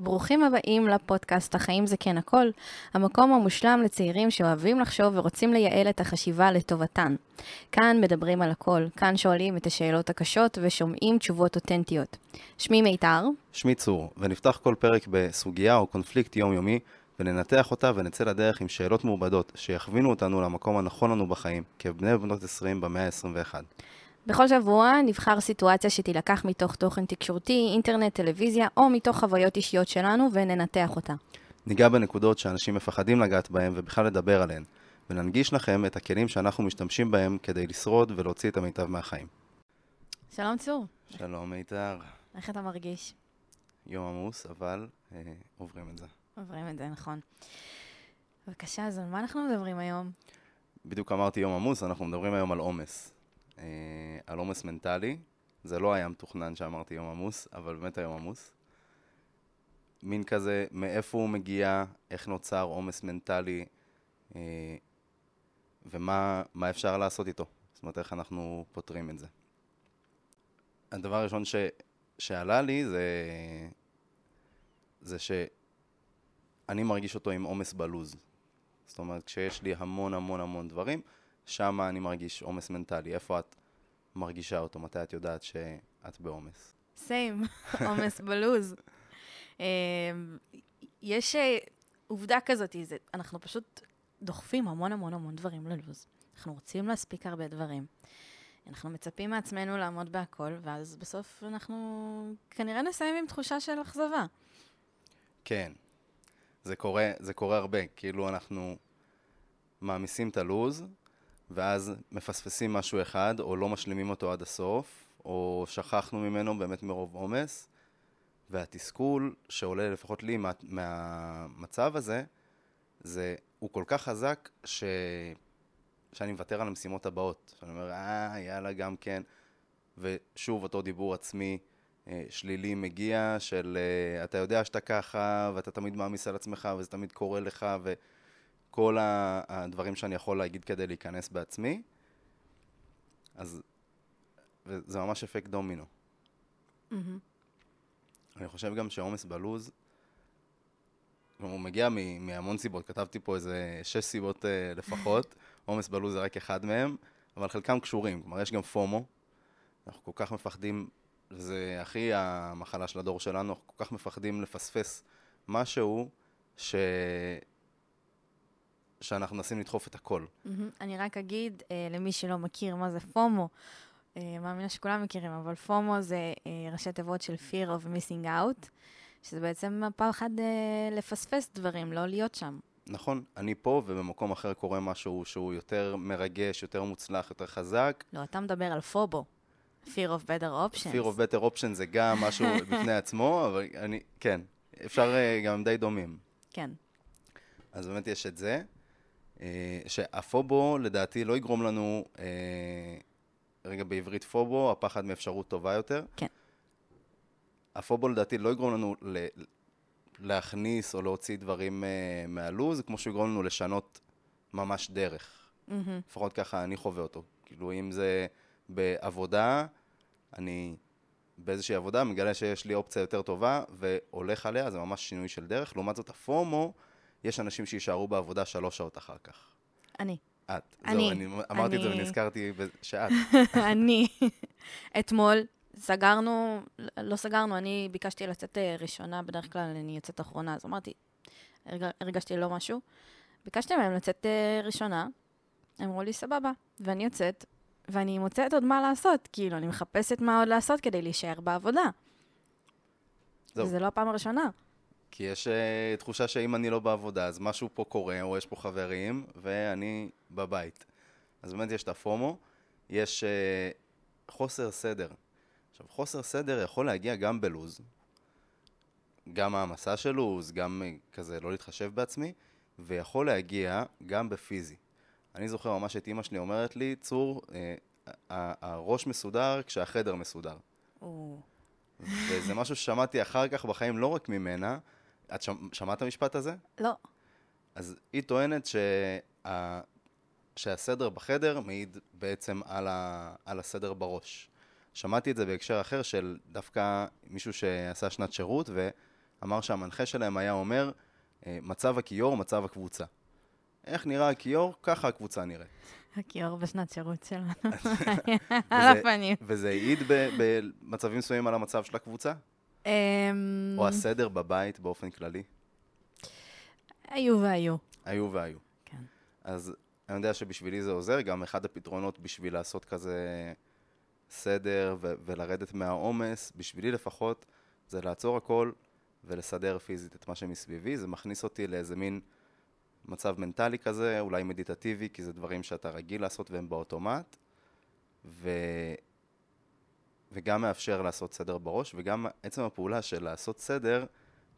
ברוכים הבאים לפודקאסט החיים זה כן הכל, המקום המושלם לצעירים שאוהבים לחשוב ורוצים לייעל את החשיבה לטובתן. כאן מדברים על הכל, כאן שואלים את השאלות הקשות ושומעים תשובות אותנטיות. שמי מיתר. שמי צור, ונפתח כל פרק בסוגיה או קונפליקט יומיומי, וננתח אותה ונצא לדרך עם שאלות מעובדות שיכווינו אותנו למקום הנכון לנו בחיים, כבני ובנות 20 במאה ה-21. בכל שבוע נבחר סיטואציה שתילקח מתוך תוכן תקשורתי, אינטרנט, טלוויזיה, או מתוך חוויות אישיות שלנו, וננתח אותה. ניגע בנקודות שאנשים מפחדים לגעת בהן ובכלל לדבר עליהן, וננגיש לכם את הכלים שאנחנו משתמשים בהם כדי לשרוד ולהוציא את המיטב מהחיים. שלום צור, שלום מיתר, איך אתה מרגיש? יום עמוס, אבל אה, עוברים את זה. עוברים את זה, נכון. בבקשה, אז על מה אנחנו מדברים היום? בדיוק אמרתי יום עמוס, אנחנו מדברים היום על עומס. אה, על עומס מנטלי. זה לא היה מתוכנן שאמרתי יום עמוס, אבל באמת היום עמוס. מין כזה, מאיפה הוא מגיע, איך נוצר עומס מנטלי, אה, ומה מה אפשר לעשות איתו. זאת אומרת, איך אנחנו פותרים את זה. הדבר הראשון ש, שעלה לי זה, זה שאני מרגיש אותו עם עומס בלוז. זאת אומרת, כשיש לי המון המון המון דברים, שם אני מרגיש עומס מנטלי. איפה את מרגישה אותו? מתי את יודעת שאת בעומס? סיים, עומס בלוז. אמ, יש אה, עובדה כזאת, זה, אנחנו פשוט דוחפים המון המון המון דברים ללוז. אנחנו רוצים להספיק הרבה דברים. אנחנו מצפים מעצמנו לעמוד בהכל, ואז בסוף אנחנו כנראה נסיים עם תחושה של אכזבה. כן. זה קורה, זה קורה הרבה. כאילו אנחנו מעמיסים את הלוז, ואז מפספסים משהו אחד, או לא משלימים אותו עד הסוף, או שכחנו ממנו באמת מרוב עומס, והתסכול שעולה לפחות לי מה, מהמצב הזה, זה, הוא כל כך חזק ש... שאני מוותר על המשימות הבאות. שאני אומר, אה, יאללה, גם כן. ושוב, אותו דיבור עצמי אה, שלילי מגיע, של אה, אתה יודע שאתה ככה, ואתה תמיד מעמיס על עצמך, וזה תמיד קורה לך, ו... כל הדברים שאני יכול להגיד כדי להיכנס בעצמי, אז זה ממש אפקט דומינו. Mm-hmm. אני חושב גם שעומס בלוז, הוא מגיע מהמון סיבות, כתבתי פה איזה שש סיבות uh, לפחות, עומס בלוז זה רק אחד מהם, אבל חלקם קשורים, כלומר יש גם פומו, אנחנו כל כך מפחדים, זה הכי המחלה של הדור שלנו, אנחנו כל כך מפחדים לפספס משהו, ש... שאנחנו מנסים לדחוף את הכל. Mm-hmm. אני רק אגיד אה, למי שלא מכיר מה זה פומו, אה, מאמינה שכולם מכירים, אבל פומו זה אה, ראשי תיבות של fear of missing out, שזה בעצם הפחד אה, לפספס דברים, לא להיות שם. נכון, אני פה ובמקום אחר קורה משהו שהוא יותר מרגש, יותר מוצלח, יותר חזק. לא, אתה מדבר על פובו. fear of better options. fear of better options זה גם משהו בפני עצמו, אבל אני, כן, אפשר גם די דומים. כן. אז באמת יש את זה. אה, שהפובו לדעתי לא יגרום לנו, אה, רגע בעברית פובו, הפחד מאפשרות טובה יותר. כן. הפובו לדעתי לא יגרום לנו ל- להכניס או להוציא דברים אה, מהלו"ז, כמו שהוא יגרום לנו לשנות ממש דרך. Mm-hmm. לפחות ככה אני חווה אותו. כאילו, אם זה בעבודה, אני באיזושהי עבודה מגלה שיש לי אופציה יותר טובה והולך עליה, זה ממש שינוי של דרך. לעומת זאת, הפומו, יש אנשים שיישארו בעבודה שלוש שעות אחר כך. אני. את. אני. זהו, אני אמרתי אני... את זה ונזכרתי שאת. אני. אתמול סגרנו, לא סגרנו, אני ביקשתי לצאת אה, ראשונה, בדרך כלל אני יוצאת אחרונה, אז אמרתי, הרג, הרגשתי לא משהו. ביקשתי מהם לצאת אה, ראשונה, אמרו לי, סבבה, ואני יוצאת, ואני מוצאת עוד מה לעשות, כאילו, אני מחפשת מה עוד לעשות כדי להישאר בעבודה. זהו. וזה לא הפעם הראשונה. כי יש uh, תחושה שאם אני לא בעבודה, אז משהו פה קורה, או יש פה חברים, ואני בבית. אז באמת יש את הפומו, יש uh, חוסר סדר. עכשיו, חוסר סדר יכול להגיע גם בלוז, גם העמסה של לוז, גם uh, כזה לא להתחשב בעצמי, ויכול להגיע גם בפיזי. אני זוכר ממש את אימא שלי אומרת לי, צור, uh, הראש מסודר כשהחדר מסודר. וזה משהו ששמעתי אחר כך בחיים, לא רק ממנה, את שמ, שמעת את המשפט הזה? לא. אז היא טוענת שה, שהסדר בחדר מעיד בעצם על, ה, על הסדר בראש. שמעתי את זה בהקשר אחר של דווקא מישהו שעשה שנת שירות, אמר שהמנחה שלהם היה אומר, אה, מצב הכיור, מצב הקבוצה. איך נראה הכיור? ככה הקבוצה נראית. הכיור בשנת שירות שלנו. על הפנים. וזה העיד במצבים מסוימים על המצב של הקבוצה? אמ, או הסדר בבית באופן כללי? היו והיו. היו והיו. כן. אז אני יודע שבשבילי זה עוזר, גם אחד הפתרונות בשביל לעשות כזה סדר ו- ולרדת מהעומס, בשבילי לפחות, זה לעצור הכל ולסדר פיזית את מה שמסביבי. זה מכניס אותי לאיזה מין מצב מנטלי כזה, אולי מדיטטיבי, כי זה דברים שאתה רגיל לעשות והם באוטומט, ו... וגם מאפשר לעשות סדר בראש, וגם עצם הפעולה של לעשות סדר,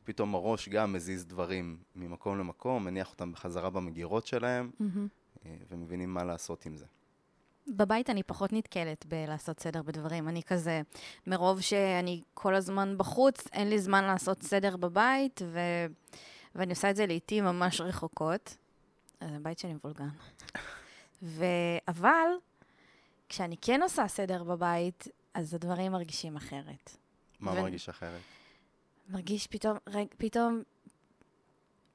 פתאום הראש גם מזיז דברים ממקום למקום, מניח אותם בחזרה במגירות שלהם. אה, ומבינים מה לעשות עם זה. בבית אני פחות נתקלת בלעשות סדר בדברים. אני כזה, מרוב שאני כל הזמן בחוץ, אין לי זמן לעשות סדר בבית, ו... ואני עושה את זה לעיתים ממש רחוקות. אז הבית שלי מבולגן. ו... אבל, כשאני כן עושה סדר בבית, אז הדברים מרגישים אחרת. מה ו- מרגיש אחרת? מרגיש פתאום, רג, פתאום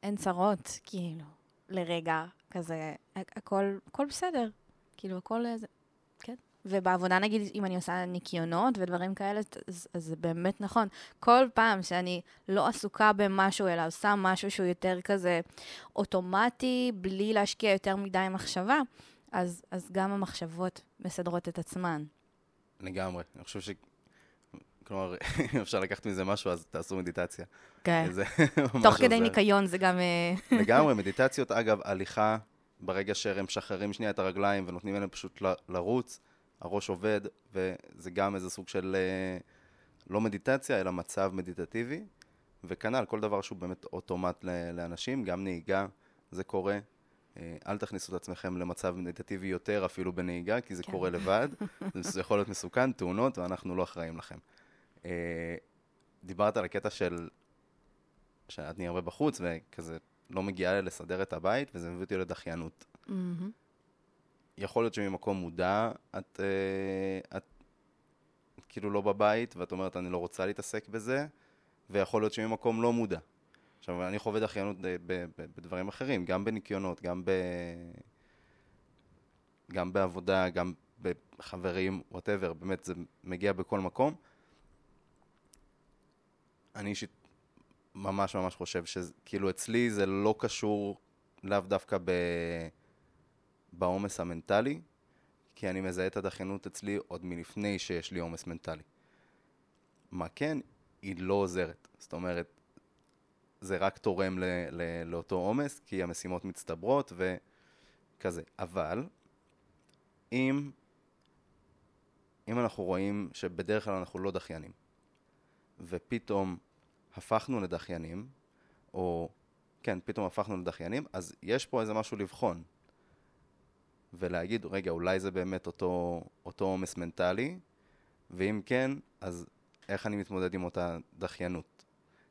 אין צרות, כאילו, לרגע, כזה, הכל, הכל בסדר, כאילו, הכל איזה, כן. ובעבודה, נגיד, אם אני עושה ניקיונות ודברים כאלה, אז, אז זה באמת נכון. כל פעם שאני לא עסוקה במשהו, אלא עושה משהו שהוא יותר כזה אוטומטי, בלי להשקיע יותר מדי מחשבה, אז, אז גם המחשבות מסדרות את עצמן. לגמרי. אני חושב ש... כלומר, אם אפשר לקחת מזה משהו, אז תעשו מדיטציה. כן. תוך כדי. ניקיון זה גם... אה, לגמרי, מדיטציות, אגב, הליכה, ברגע שהם משחררים שנייה את הרגליים ונותנים להם פשוט ל- לרוץ, הראש עובד, וזה גם איזה סוג של אה, לא מדיטציה, אלא מצב מדיטטיבי. וכנ"ל, כל דבר שהוא באמת אוטומט לאנשים, גם נהיגה, זה קורה. אה, אל תכניסו את עצמכם למצב מדיטטיבי יותר אפילו בנהיגה, כי זה כן. קורה לבד. זה יכול להיות מסוכן, תאונות, ואנחנו לא אחראים לכם. אה, דיברת על הקטע של שאת נהיה הרבה בחוץ, וכזה לא מגיעה לסדר את הבית, וזה מביא אותי לדחיינות. יכול להיות שממקום מודע, את, אה, את כאילו לא בבית, ואת אומרת, אני לא רוצה להתעסק בזה, ויכול להיות שממקום לא מודע. עכשיו, אני חווה דחיינות בדברים אחרים, גם בניקיונות, גם, ב... גם בעבודה, גם בחברים, וואטאבר, באמת, זה מגיע בכל מקום. אני אישית ממש ממש חושב שכאילו אצלי זה לא קשור לאו דווקא ב... בעומס המנטלי, כי אני מזהה את הדחיינות אצלי עוד מלפני שיש לי עומס מנטלי. מה כן, היא לא עוזרת. זאת אומרת, זה רק תורם ל- ל- לאותו עומס, כי המשימות מצטברות וכזה. אבל, אם, אם אנחנו רואים שבדרך כלל אנחנו לא דחיינים, ופתאום הפכנו לדחיינים, או כן, פתאום הפכנו לדחיינים, אז יש פה איזה משהו לבחון. ולהגיד, רגע, אולי זה באמת אותו אותו עומס מנטלי, ואם כן, אז איך אני מתמודד עם אותה דחיינות?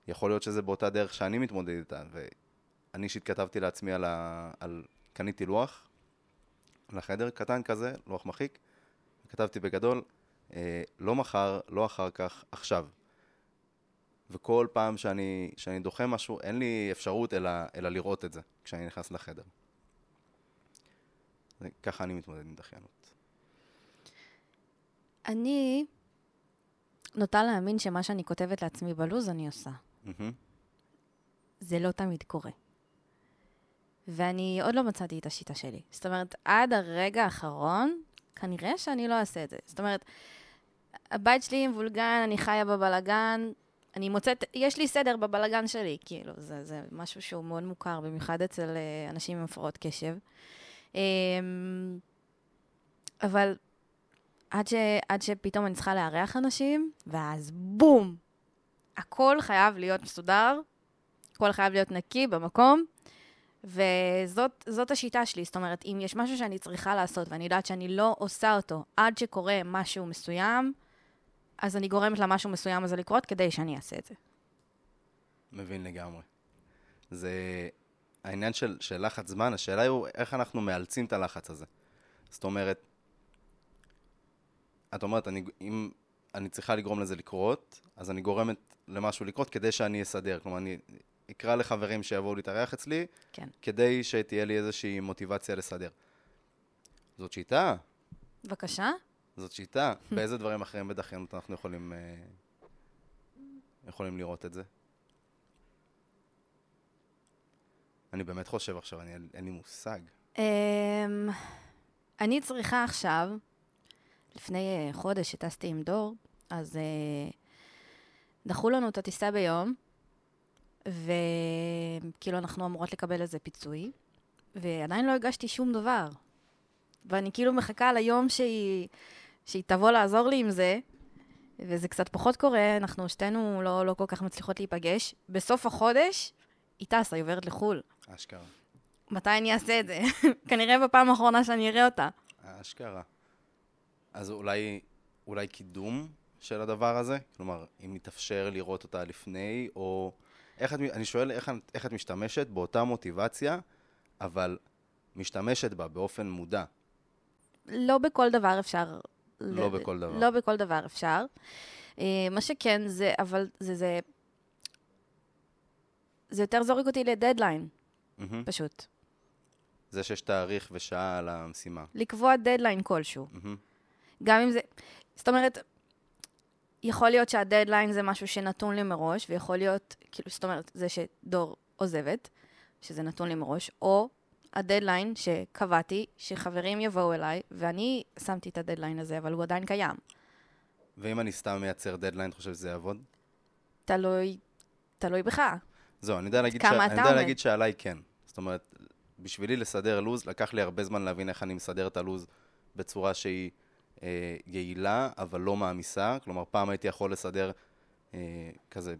יכול להיות שזה באותה דרך שאני מתמודד איתה, ואני אישית כתבתי לעצמי על, ה... על... קניתי לוח לחדר קטן כזה, לוח מחיק, כתבתי בגדול, אה, לא מחר, לא אחר כך, עכשיו. וכל פעם שאני, שאני דוחה משהו, אין לי אפשרות אלא, אלא לראות את זה כשאני נכנס לחדר. ככה אני מתמודד עם דחיינות. אני נוטה להאמין שמה שאני כותבת לעצמי בלוז, אני עושה. מהמם. זה לא תמיד קורה. ואני עוד לא מצאתי את השיטה שלי. זאת אומרת, עד הרגע האחרון, כנראה שאני לא אעשה את זה. זאת אומרת, הבית שלי מבולגן, אני חיה בבלגן, אני מוצאת, יש לי סדר בבלגן שלי, כאילו, זה, זה משהו שהוא מאוד מוכר, במיוחד אצל אה, אנשים עם הפרעות קשב. אמ, אבל עד, ש, עד שפתאום אני צריכה לארח אנשים, ואז בום! הכל חייב להיות מסודר, הכל חייב להיות נקי במקום, וזאת זאת השיטה שלי. זאת אומרת, אם יש משהו שאני צריכה לעשות, ואני יודעת שאני לא עושה אותו עד שקורה משהו מסוים, אז אני גורמת למשהו מסוים הזה לקרות כדי שאני אעשה את זה. מבין לגמרי. זה העניין של, של לחץ זמן, השאלה היא איך אנחנו מאלצים את הלחץ הזה. זאת אומרת, את אומרת, אני, אם אני צריכה לגרום לזה לקרות, אז אני גורמת למשהו לקרות כדי שאני אסדר. כלומר, אני אקרא לחברים שיבואו להתארח אצלי, כן. כדי שתהיה לי איזושהי מוטיבציה לסדר. זאת שיטה, בבקשה. זאת שיטה. באיזה דברים אחרים בדחיינות אנחנו יכולים, אה, יכולים לראות את זה? אני באמת חושב עכשיו, אני, אין לי מושג. אמ, אני צריכה עכשיו, לפני אה, חודש שטסתי עם דור, אז אה, דחו לנו את הטיסה ביום, וכאילו אנחנו אמורות לקבל איזה פיצוי, ועדיין לא הגשתי שום דבר. ואני כאילו מחכה ליום שהיא, שהיא תבוא לעזור לי עם זה, וזה קצת פחות קורה, אנחנו שתינו לא, לא כל כך מצליחות להיפגש. בסוף החודש, היא טסה, היא עוברת לחו"ל. אשכרה. מתי אני אעשה את זה? כנראה בפעם האחרונה שאני אראה אותה. אשכרה. אז אולי, אולי קידום של הדבר הזה? כלומר, אם יתאפשר לראות אותה לפני, או... איך את, אני שואל איך, איך את משתמשת באותה מוטיבציה, אבל משתמשת בה באופן מודע. לא בכל דבר אפשר. לא ל... בכל דבר. לא בכל דבר אפשר. אה, מה שכן, זה, אבל זה, זה, זה יותר זורק אותי לדדליין, mm-hmm. פשוט. זה שיש תאריך ושעה על המשימה. לקבוע דדליין כלשהו. Mm-hmm. גם אם זה... זאת אומרת, יכול להיות שהדדליין זה משהו שנתון לי מראש, ויכול להיות, כאילו, זאת אומרת, זה שדור עוזבת, שזה נתון לי מראש, או הדדליין שקבעתי, שחברים יבואו אליי, ואני שמתי את הדדליין הזה, אבל הוא עדיין קיים. ואם אני סתם מייצר דדליין, אתה חושב שזה יעבוד? תלוי, תלוי בך. זהו, אני יודע להגיד, ש... אני יודע להגיד שעליי כן. זאת אומרת, בשבילי לסדר לו"ז, לקח לי הרבה זמן להבין איך אני מסדר את הלו"ז בצורה שהיא אה, יעילה, אבל לא מעמיסה. כלומר, פעם הייתי יכול לסדר אה, כזה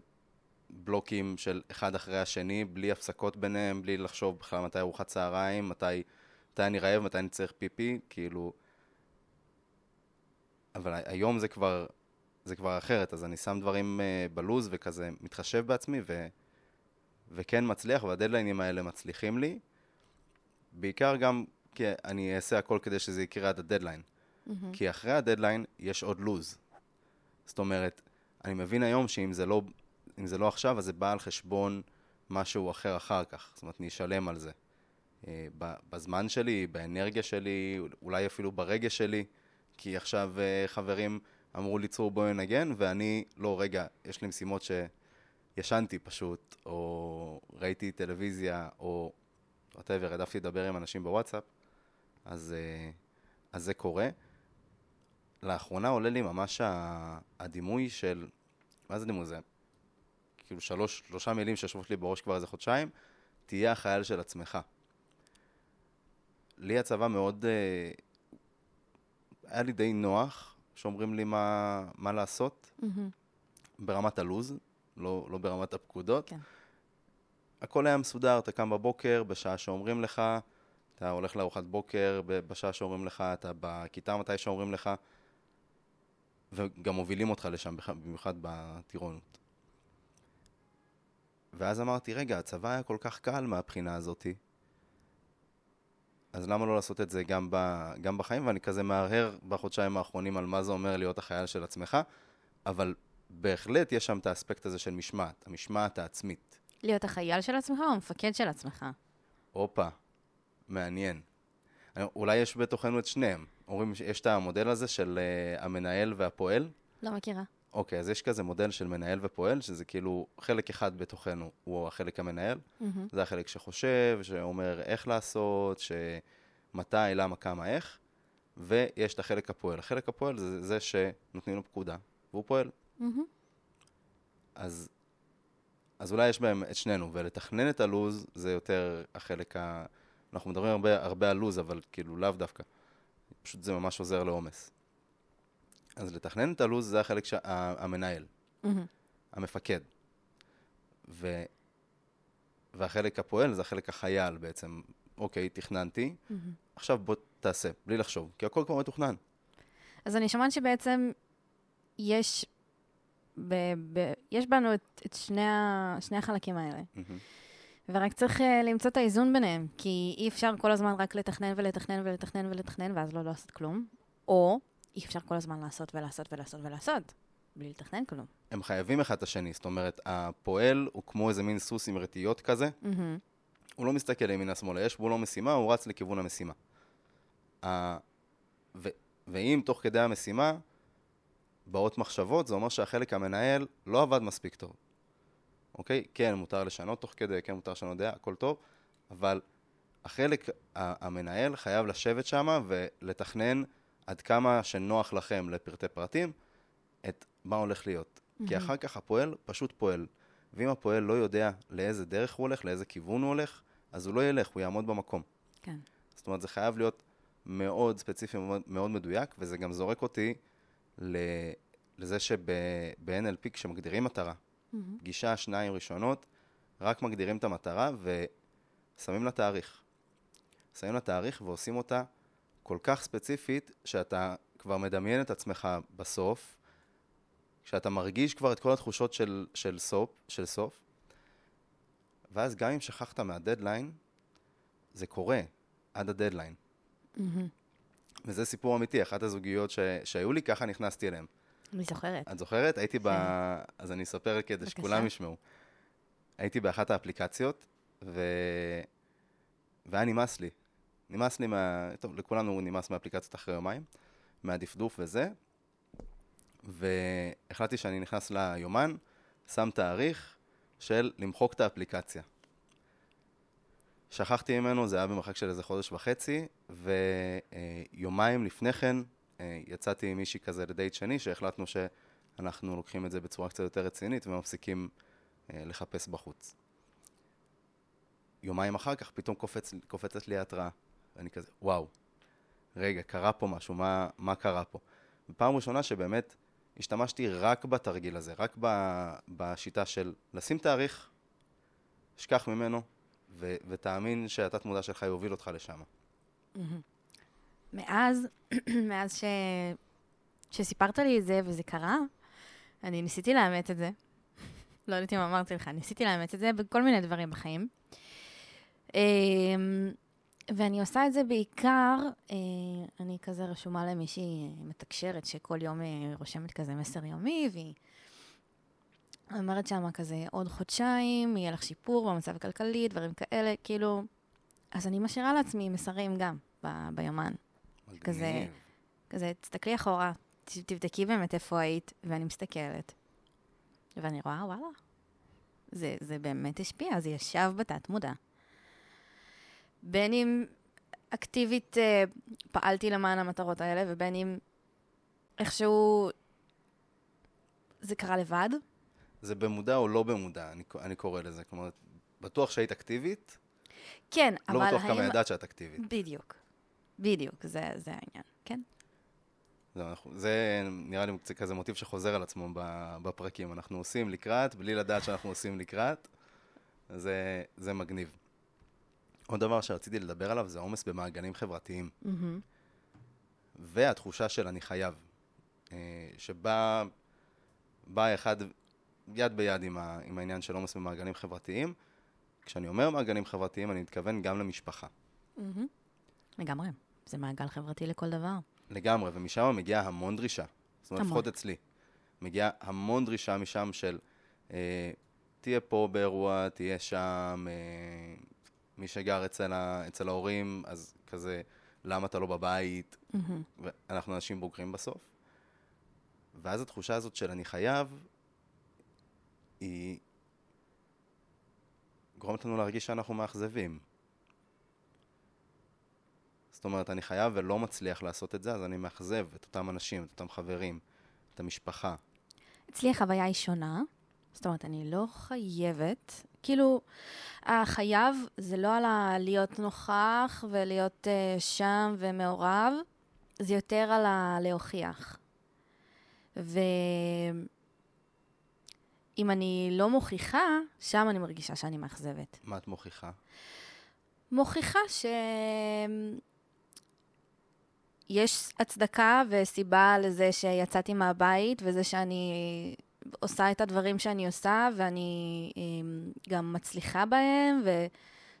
בלוקים של אחד אחרי השני, בלי הפסקות ביניהם, בלי לחשוב בכלל מתי ארוחת צהריים, מתי, מתי אני רעב, מתי אני צריך פיפי, כאילו... אבל היום זה כבר, זה כבר אחרת, אז אני שם דברים uh, בלוז וכזה מתחשב בעצמי, ו, וכן מצליח, והדדליינים האלה מצליחים לי. בעיקר גם כי אני אעשה הכל כדי שזה יקרה עד הדדליין. Mm-hmm. כי אחרי הדדליין יש עוד לוז. זאת אומרת, אני מבין היום שאם זה לא זה לא עכשיו, אז זה בא על חשבון משהו אחר אחר כך. זאת אומרת, אני אשלם על זה. אה, בזמן שלי, באנרגיה שלי, אולי אפילו ברגש שלי, כי עכשיו אה, חברים אמרו לי צור בואי נגן, ואני, לא, רגע, יש לי משימות שישנתי פשוט, או ראיתי טלוויזיה, או whatever, העדפתי לדבר עם אנשים בוואטסאפ, אז, אה, אז זה קורה. לאחרונה עולה לי ממש הדימוי של, מה זה דימוי? זה כאילו שלוש, שלושה מילים שיושבות לי בראש כבר איזה חודשיים, תהיה החייל של עצמך. לי הצבא מאוד, אה, היה לי די נוח שאומרים לי מה, מה לעשות, mm-hmm. ברמת הלוז, לא, לא ברמת הפקודות. כן. הכל היה מסודר, אתה קם בבוקר, בשעה שאומרים לך, אתה הולך לארוחת בוקר, בשעה שאומרים לך, אתה בכיתה מתי שאומרים לך, וגם מובילים אותך לשם, במיוחד בטירונות. ואז אמרתי, רגע, הצבא היה כל כך קל מהבחינה הזאתי, אז למה לא לעשות את זה גם, ב, גם בחיים? ואני כזה מהרהר בחודשיים האחרונים על מה זה אומר להיות החייל של עצמך, אבל בהחלט יש שם את האספקט הזה של משמעת, המשמעת העצמית. להיות החייל של עצמך או המפקד של עצמך? הופה, מעניין. אולי יש בתוכנו את שניהם. אומרים שיש את המודל הזה של uh, המנהל והפועל. לא מכירה. אוקיי, אז יש כזה מודל של מנהל ופועל, שזה כאילו חלק אחד בתוכנו הוא החלק המנהל. Mm-hmm. זה החלק שחושב, שאומר איך לעשות, שמתי, למה, כמה, איך. ויש את החלק הפועל. החלק הפועל זה זה שנותנים לו פקודה, והוא פועל. Mm-hmm. אז, אז אולי יש בהם את שנינו, ולתכנן את הלוז זה יותר החלק ה... אנחנו מדברים הרבה, הרבה על לוז, אבל כאילו לאו דווקא. פשוט זה ממש עוזר לעומס. אז לתכנן את הלו"ז זה החלק שהמנהל, mm-hmm. המפקד. ו... והחלק הפועל זה החלק החייל בעצם. אוקיי, תכננתי, mm-hmm. עכשיו בוא תעשה, בלי לחשוב, כי הכל כבר מתוכנן. אז אני שומעת שבעצם יש, ב, ב, יש בנו את, את שני, ה, שני החלקים האלה. Mm-hmm. ורק צריך uh, למצוא את האיזון ביניהם, כי אי אפשר כל הזמן רק לתכנן ולתכנן ולתכנן ולתכנן, ואז לא לעשות כלום. או אי אפשר כל הזמן לעשות ולעשות ולעשות ולעשות, בלי לתכנן כלום. הם חייבים אחד את השני. זאת אומרת, הפועל הוא כמו איזה מין סוס עם רטיות כזה. מהמם. הוא לא מסתכל ימינה שמאלה, יש בו לא משימה, הוא רץ לכיוון המשימה. ה- ו- ואם תוך כדי המשימה באות מחשבות, זה אומר שהחלק המנהל לא עבד מספיק טוב. אוקיי? כן, מותר לשנות תוך כדי, כן, מותר לשנות דעה, הכל טוב, אבל החלק המנהל חייב לשבת שם ולתכנן עד כמה שנוח לכם לפרטי פרטים את מה הולך להיות. כי אחר כך הפועל פשוט פועל. ואם הפועל לא יודע לאיזה דרך הוא הולך, לאיזה כיוון הוא הולך, אז הוא לא ילך, הוא יעמוד במקום. כן. זאת אומרת, זה חייב להיות מאוד ספציפי, מאוד, מאוד מדויק, וזה גם זורק אותי ל, לזה שב-NLP, כשמגדירים מטרה, מהמם. פגישה, שניים ראשונות, רק מגדירים את המטרה ושמים לה תאריך. שמים לה תאריך ועושים אותה כל כך ספציפית, שאתה כבר מדמיין את עצמך בסוף, כשאתה מרגיש כבר את כל התחושות של, של, סוף, של סוף, ואז גם אם שכחת מהדדליין, זה קורה עד הדדליין. מהמם. וזה סיפור אמיתי, אחת הזוגיות ש... שהיו לי, ככה נכנסתי אליהם. אני זוכרת. את זוכרת? הייתי ב... כן. אז אני אספר כדי. שכולם ישמעו. הייתי באחת האפליקציות, ו... והיה נמאס לי. נמאס לי מה... טוב, לכולנו נמאס מאפליקציות אחרי יומיים, מהדפדוף וזה, והחלטתי שאני נכנס ליומן, שם תאריך של למחוק את האפליקציה. שכחתי ממנו, זה היה במרחק של איזה חודש וחצי, ויומיים לפני כן יצאתי עם מישהי כזה לדייט שני, שהחלטנו שאנחנו לוקחים את זה בצורה קצת יותר רצינית ומפסיקים אה, לחפש בחוץ. יומיים אחר כך פתאום קופץ, קופצת לי התראה, ואני כזה, וואו, רגע, קרה פה משהו, מה, מה קרה פה? פעם ראשונה שבאמת השתמשתי רק בתרגיל הזה, רק ב, בשיטה של לשים תאריך, שכח ממנו, ו, ותאמין שהתת מודע שלך יוביל אותך לשם. מאז, מאז ש... שסיפרת לי את זה וזה קרה, אני ניסיתי לאמץ את זה. לא יודעת אם אמרתי לך, ניסיתי לאמץ את זה בכל מיני דברים בחיים. אמ, ואני עושה את זה בעיקר, אה, אני כזה רשומה למישהי אה, מתקשרת שכל יום אה, רושמת כזה מסר יומי, והיא אומרת שמה כזה עוד חודשיים, יהיה לך שיפור במצב הכלכלי, דברים כאלה, כאילו... אז אני משאירה לעצמי מסרים גם ב- ביומן. כזה-. כזה, תסתכלי אחורה, תבדקי באמת איפה היית, ואני מסתכלת. ואני רואה, וואלה, זה, זה באמת השפיע, זה ישב בתת מודע. בין אם אקטיבית אה, פעלתי למען המטרות האלה, ובין אם איכשהו זה קרה לבד. זה במודע או לא במודע, אני, אני קורא לזה. כלומר, בטוח שהיית אקטיבית, כן, לא אבל בטוח האם... כמה ידעת שאת אקטיבית. בדיוק, בדיוק, זה, זה העניין, כן? זה, אנחנו, זה נראה לי קצת כזה מוטיב שחוזר על עצמו בפרקים. אנחנו עושים לקראת, בלי לדעת שאנחנו עושים לקראת. זה, זה מגניב. עוד דבר שרציתי לדבר עליו זה עומס במעגלים חברתיים. מהמם. והתחושה של אני חייב. אה, שבא בא אחד יד ביד עם, ה, עם העניין של עומס במעגלים חברתיים. כשאני אומר מעגלים חברתיים, אני מתכוון גם למשפחה. לגמרי, זה מעגל חברתי לכל דבר. לגמרי, ומשם מגיעה המון דרישה. זאת אומרת. לפחות אצלי. מגיעה המון דרישה משם של אה, תהיה פה באירוע, תהיה שם, אה, מי שגר אצל, ה, אצל ההורים, אז כזה, למה אתה לא בבית? מהמם. ואנחנו אנשים בוגרים בסוף. ואז התחושה הזאת של אני חייב, היא גורמת לנו להרגיש שאנחנו מאכזבים. זאת אומרת, אני חייב ולא מצליח לעשות את זה, אז אני מאכזב את אותם אנשים, את אותם חברים, את המשפחה. אצלי החוויה היא שונה. זאת אומרת, אני לא חייבת. כאילו, החייב זה לא על ה- להיות נוכח ולהיות uh, שם ומעורב, זה יותר על הלהוכיח. ואם אני לא מוכיחה, שם אני מרגישה שאני מאכזבת. מה את מוכיחה? מוכיחה ש... יש הצדקה וסיבה לזה שיצאתי מהבית, וזה שאני עושה את הדברים שאני עושה, ואני אמ, גם מצליחה בהם, ו...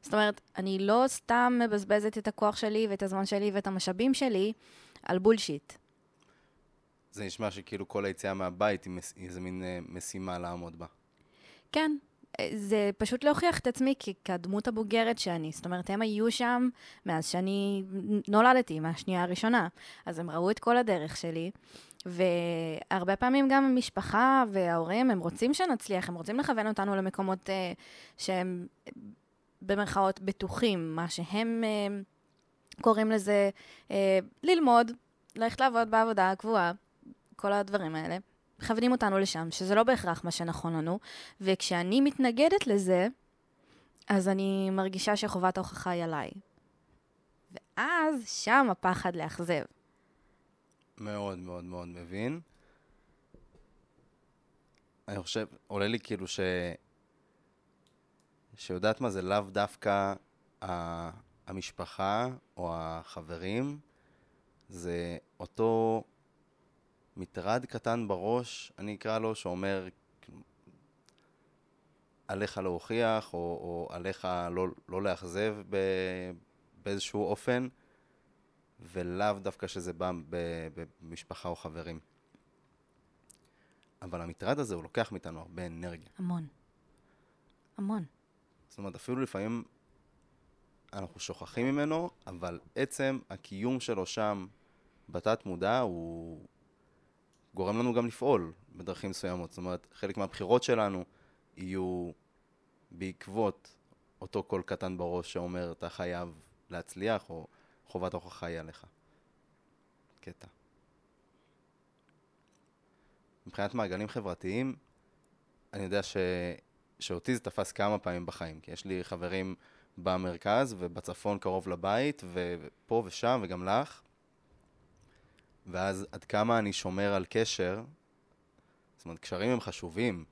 זאת אומרת, אני לא סתם מבזבזת את הכוח שלי ואת הזמן שלי ואת המשאבים שלי על בולשיט. זה נשמע שכאילו כל היציאה מהבית היא, מס, איזה מין אה, משימה לעמוד בה. כן, זה פשוט להוכיח את עצמי כדמות הבוגרת שאני. זאת אומרת, הם היו שם מאז שאני נולדתי, מהשנייה הראשונה. אז הם ראו את כל הדרך שלי, והרבה פעמים גם המשפחה וההורים, הם רוצים שנצליח, הם רוצים לכוון אותנו למקומות אה, שהם במרכאות בטוחים, מה שהם אה, קוראים לזה אה, ללמוד, ללכת לעבוד בעבודה הקבועה, כל הדברים האלה. מכוונים אותנו לשם, שזה לא בהכרח מה שנכון לנו, וכשאני מתנגדת לזה, אז אני מרגישה שחובת ההוכחה היא עליי. ואז שם הפחד לאכזב. מאוד מאוד מאוד מבין. אני חושב, עולה לי כאילו ש... שיודעת מה זה לאו דווקא ה... המשפחה או החברים, זה אותו מטרד קטן בראש, אני אקרא לו, שאומר עליך להוכיח, או, או עליך לא, לא לאכזב ב... באיזשהו אופן. ולאו דווקא שזה בא במשפחה או חברים. אבל המטרד הזה, הוא לוקח מאיתנו הרבה אנרגיה. המון. המון. זאת אומרת, אפילו לפעמים אנחנו שוכחים ממנו, אבל עצם הקיום שלו שם, בתת מודע, הוא גורם לנו גם לפעול בדרכים מסוימות. זאת אומרת, חלק מהבחירות שלנו יהיו בעקבות אותו קול קטן בראש שאומר, אתה חייב להצליח, או חובת ההוכחה היא עליך. קטע. מבחינת מעגלים חברתיים, אני יודע ש... שאותי זה תפס כמה פעמים בחיים, כי יש לי חברים במרכז ובצפון קרוב לבית, ופה ושם, וגם לך. ואז עד כמה אני שומר על קשר, זאת אומרת, קשרים הם חשובים.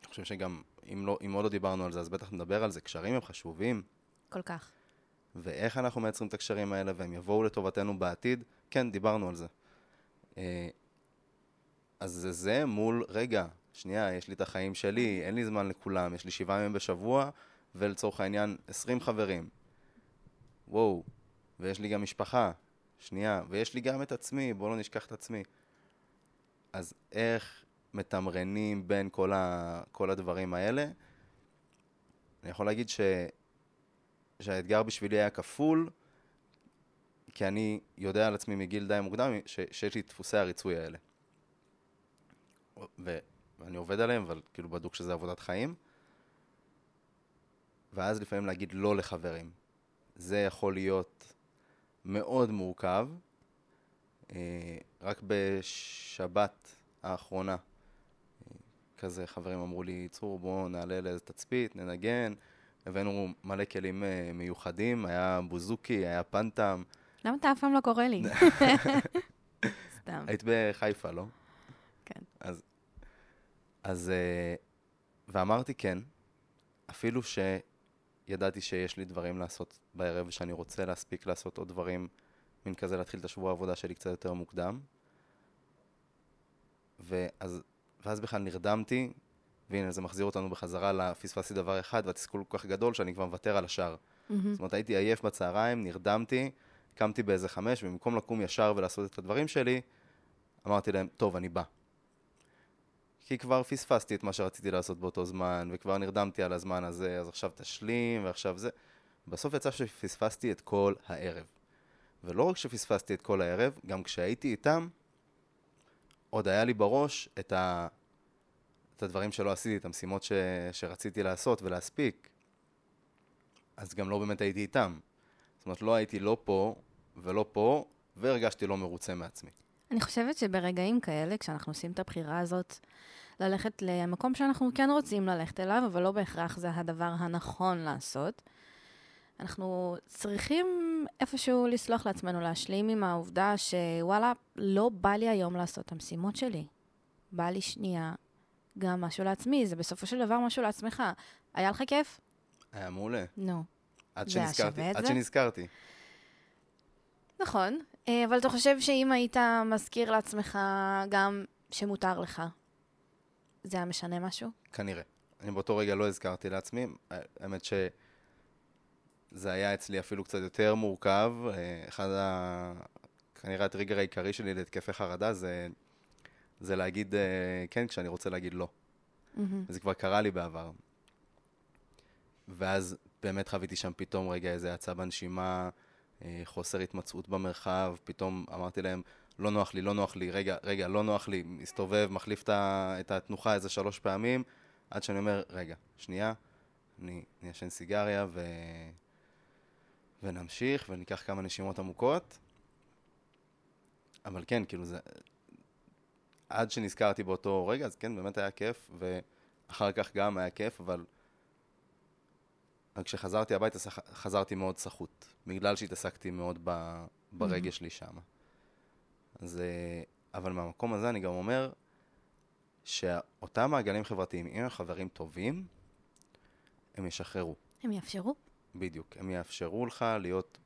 אני חושב שגם, אם, לא, אם עוד לא דיברנו על זה, אז בטח נדבר על זה, קשרים הם חשובים. כל כך. ואיך אנחנו מייצרים את הקשרים האלה, והם יבואו לטובתנו בעתיד, כן, דיברנו על זה. אה, אז זה זה מול, רגע, שנייה, יש לי את החיים שלי, אין לי זמן לכולם, יש לי שבעה ימים בשבוע, ולצורך העניין 20 חברים. וואו, ויש לי גם משפחה, שנייה, ויש לי גם את עצמי, בואו לא נשכח את עצמי. אז איך מתמרנים בין כל, ה, כל הדברים האלה? אני יכול להגיד ש... שהאתגר בשבילי היה כפול, כי אני יודע על עצמי מגיל די מוקדם ש, שיש לי דפוסי הריצוי האלה. ו, ואני עובד עליהם, אבל כאילו בדוק שזה עבודת חיים. ואז לפעמים להגיד לא לחברים. זה יכול להיות מאוד מורכב. אה, רק בשבת האחרונה, אה, כזה חברים אמרו לי, צור, בואו נעלה לאיזה תצפית, ננגן. הבאנו מלא כלים uh, מיוחדים, היה בוזוקי, היה פנטם. למה אתה אף פעם לא קורא לי? סתם. היית בחיפה, לא? כן. אז, אז ואמרתי כן, אפילו שידעתי שיש לי דברים לעשות בערב, ושאני רוצה להספיק לעשות עוד דברים, מין כזה להתחיל את השבוע העבודה שלי קצת יותר מוקדם. ואז, ואז בכלל נרדמתי, והנה, זה מחזיר אותנו בחזרה לפספסתי דבר אחד, והתסכול כל כך גדול שאני כבר מוותר על השאר. Mm-hmm. זאת אומרת, הייתי עייף בצהריים, נרדמתי, קמתי באיזה חמש, ובמקום לקום ישר ולעשות את הדברים שלי, אמרתי להם, טוב, אני בא. כי כבר פספסתי את מה שרציתי לעשות באותו זמן, וכבר נרדמתי על הזמן הזה, אז עכשיו תשלים, ועכשיו זה. בסוף יצא שפספסתי את כל הערב. ולא רק שפספסתי את כל הערב, גם כשהייתי איתם, עוד היה לי בראש את ה... את הדברים שלא עשיתי, את המשימות ש... שרציתי לעשות ולהספיק, אז גם לא באמת הייתי איתם. זאת אומרת, לא הייתי לא פה ולא פה, והרגשתי לא מרוצה מעצמי. אני חושבת שברגעים כאלה, כשאנחנו עושים את הבחירה הזאת, ללכת למקום שאנחנו כן רוצים ללכת אליו, אבל לא בהכרח זה הדבר הנכון לעשות, אנחנו צריכים איפשהו לסלוח לעצמנו, להשלים עם העובדה שוואלה, לא בא לי היום לעשות את המשימות שלי. בא לי שנייה גם משהו לעצמי, זה בסופו של דבר משהו לעצמך. היה לך כיף? היה מעולה. נו. עד שנזכרתי. עד שנזכרתי. נכון, אבל אתה חושב שאם היית מזכיר לעצמך גם שמותר לך, זה היה משנה משהו? כנראה. אני באותו רגע לא הזכרתי לעצמי. האמת שזה היה אצלי אפילו קצת יותר מורכב. אה, אחד כנראה הטריגר העיקרי שלי להתקפי חרדה זה, זה להגיד אה, כן כשאני רוצה להגיד לא. מהמם. וזה כבר קרה לי בעבר. ואז באמת חוויתי שם פתאום רגע איזה האצה בנשימה, אה, חוסר התמצאות במרחב, פתאום אמרתי להם, לא נוח לי, לא נוח לי, רגע, רגע, לא נוח לי, מסתובב, מחליף את התנוחה איזה שלוש פעמים, עד שאני אומר, רגע, שנייה, אני אני אעשן סיגריה ו... ונמשיך וניקח כמה נשימות עמוקות. אבל כן, כאילו זה... עד שנזכרתי באותו רגע, אז כן, באמת היה כיף, ואחר כך גם היה כיף, אבל... אבל כשחזרתי הביתה, חזרתי מאוד סחוט, בגלל שהתעסקתי מאוד ב... ברגש שלי שם. אז... אה, אבל מהמקום הזה אני גם אומר שאותם מעגלים חברתיים, אם הם חברים טובים, הם ישחררו. הם יאפשרו? בדיוק. הם יאפשרו לך להיות